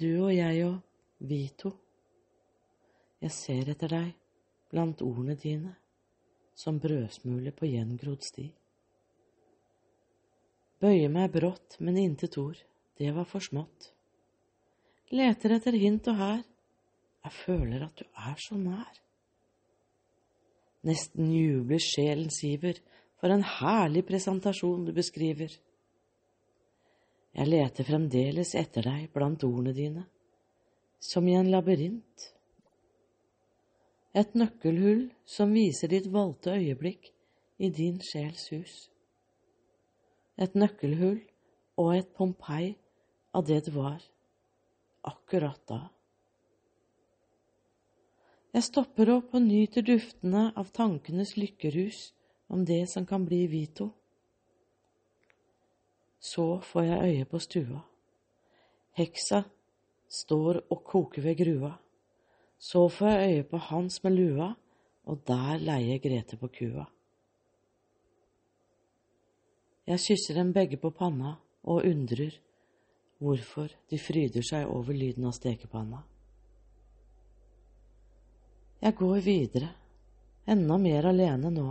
du og jeg og vi to. Jeg ser etter deg blant ordene dine, som brødsmuler på gjengrodd sti. Bøye meg brått, men intet ord, det var for smått. Leter etter hint og her, jeg føler at du er så nær. Nesten jubler sjelens iver, for en herlig presentasjon du beskriver. Jeg leter fremdeles etter deg blant ordene dine, som i en labyrint. Et nøkkelhull som viser ditt valgte øyeblikk i din sjels hus. Et nøkkelhull og et Pompeii av det det var, akkurat da. Jeg stopper opp og nyter duftene av tankenes lykkerus om det som kan bli Vito. Så får jeg øye på stua. Heksa står og koker ved grua. Så får jeg øye på Hans med lua, og der leier Grete på kua. Jeg kysser dem begge på panna og undrer hvorfor de fryder seg over lyden av stekepanna. Jeg går videre, enda mer alene nå.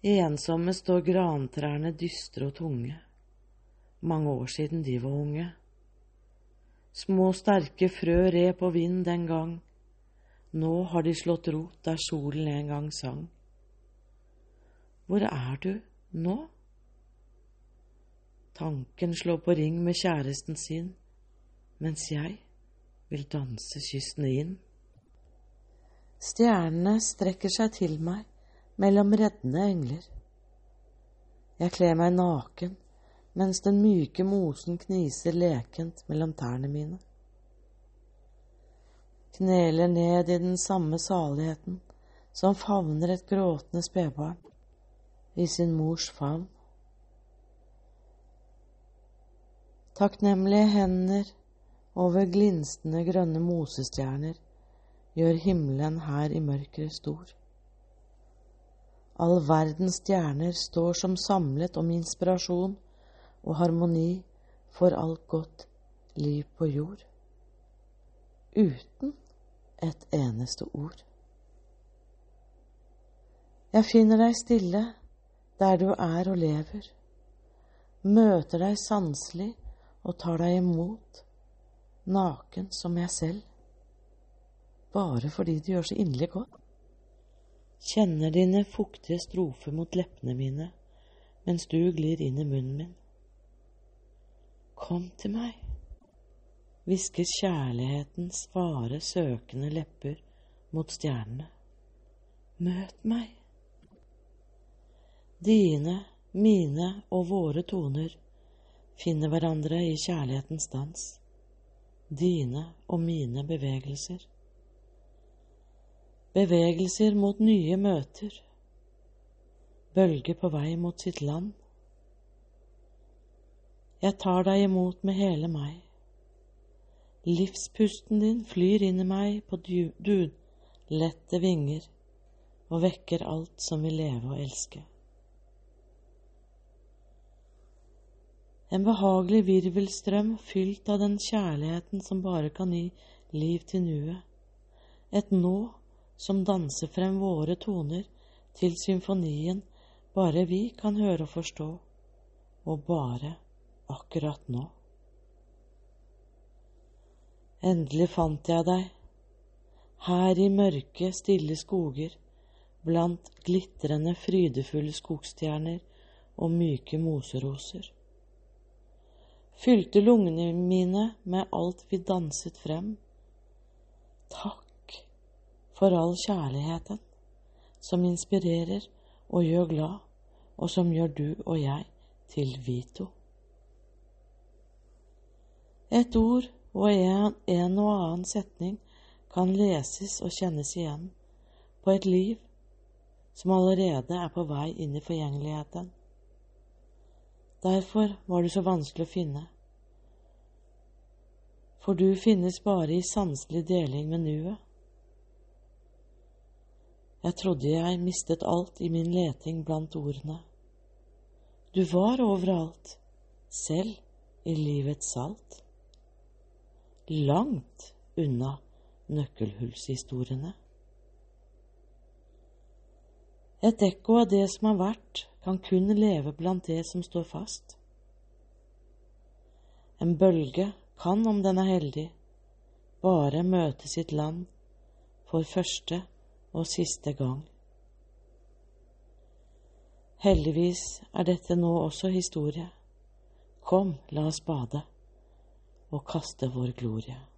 Ensomme står grantrærne dystre og tunge, mange år siden de var unge. Små, sterke frø red på vind den gang, nå har de slått rot der solen en gang sang. Hvor er du nå? Tanken slår på ring med kjæresten sin, mens jeg vil danse kysten inn. Stjernene strekker seg til meg mellom reddende engler. Jeg kler meg naken mens den myke mosen kniser lekent mellom tærne mine. Kneler ned i den samme saligheten som favner et gråtende spedbarn i sin mors favn. Takknemlige hender over glinstende grønne mosestjerner gjør himmelen her i mørket stor. All verdens stjerner står som samlet om inspirasjon og harmoni for alt godt liv på jord, uten et eneste ord. Jeg finner deg stille der du er og lever, møter deg sanselig og tar deg imot, naken som jeg selv, bare fordi det gjør så inderlig godt. Kjenner dine fuktige strofer mot leppene mine mens du glir inn i munnen min. Kom til meg, hvisker kjærlighetens svare, søkende lepper mot stjernene. Møt meg. Dine, mine og våre toner finner hverandre i kjærlighetens dans, dine og mine bevegelser. Bevegelser mot nye møter, bølger på vei mot sitt land. Jeg tar deg imot med hele meg. Livspusten din flyr inn i meg på dudlette vinger og vekker alt som vil leve og elske. En behagelig virvelstrøm fylt av den kjærligheten som bare kan gi liv til nuet. Et nå som danser frem våre toner til symfonien bare vi kan høre og forstå, og bare akkurat nå. Endelig fant jeg deg, her i mørke, stille skoger, blant glitrende, frydefulle skogstjerner og myke moseroser. Fylte lungene mine med alt vi danset frem. Takk for all kjærligheten som inspirerer og gjør glad, og som gjør du og jeg til Vito. Et ord og en, en og annen setning kan leses og kjennes igjen på et liv som allerede er på vei inn i forgjengeligheten. Derfor var det så vanskelig å finne, for du finnes bare i sanselig deling med nuet. Jeg trodde jeg mistet alt i min leting blant ordene. Du var overalt, selv i livets salt, langt unna nøkkelhullshistoriene. Et ekko av det som har vært, kan kun leve blant det som står fast. En bølge kan, om den er heldig, bare møte sitt land for første og siste gang. Heldigvis er dette nå også historie. Kom, la oss bade og kaste vår glorie.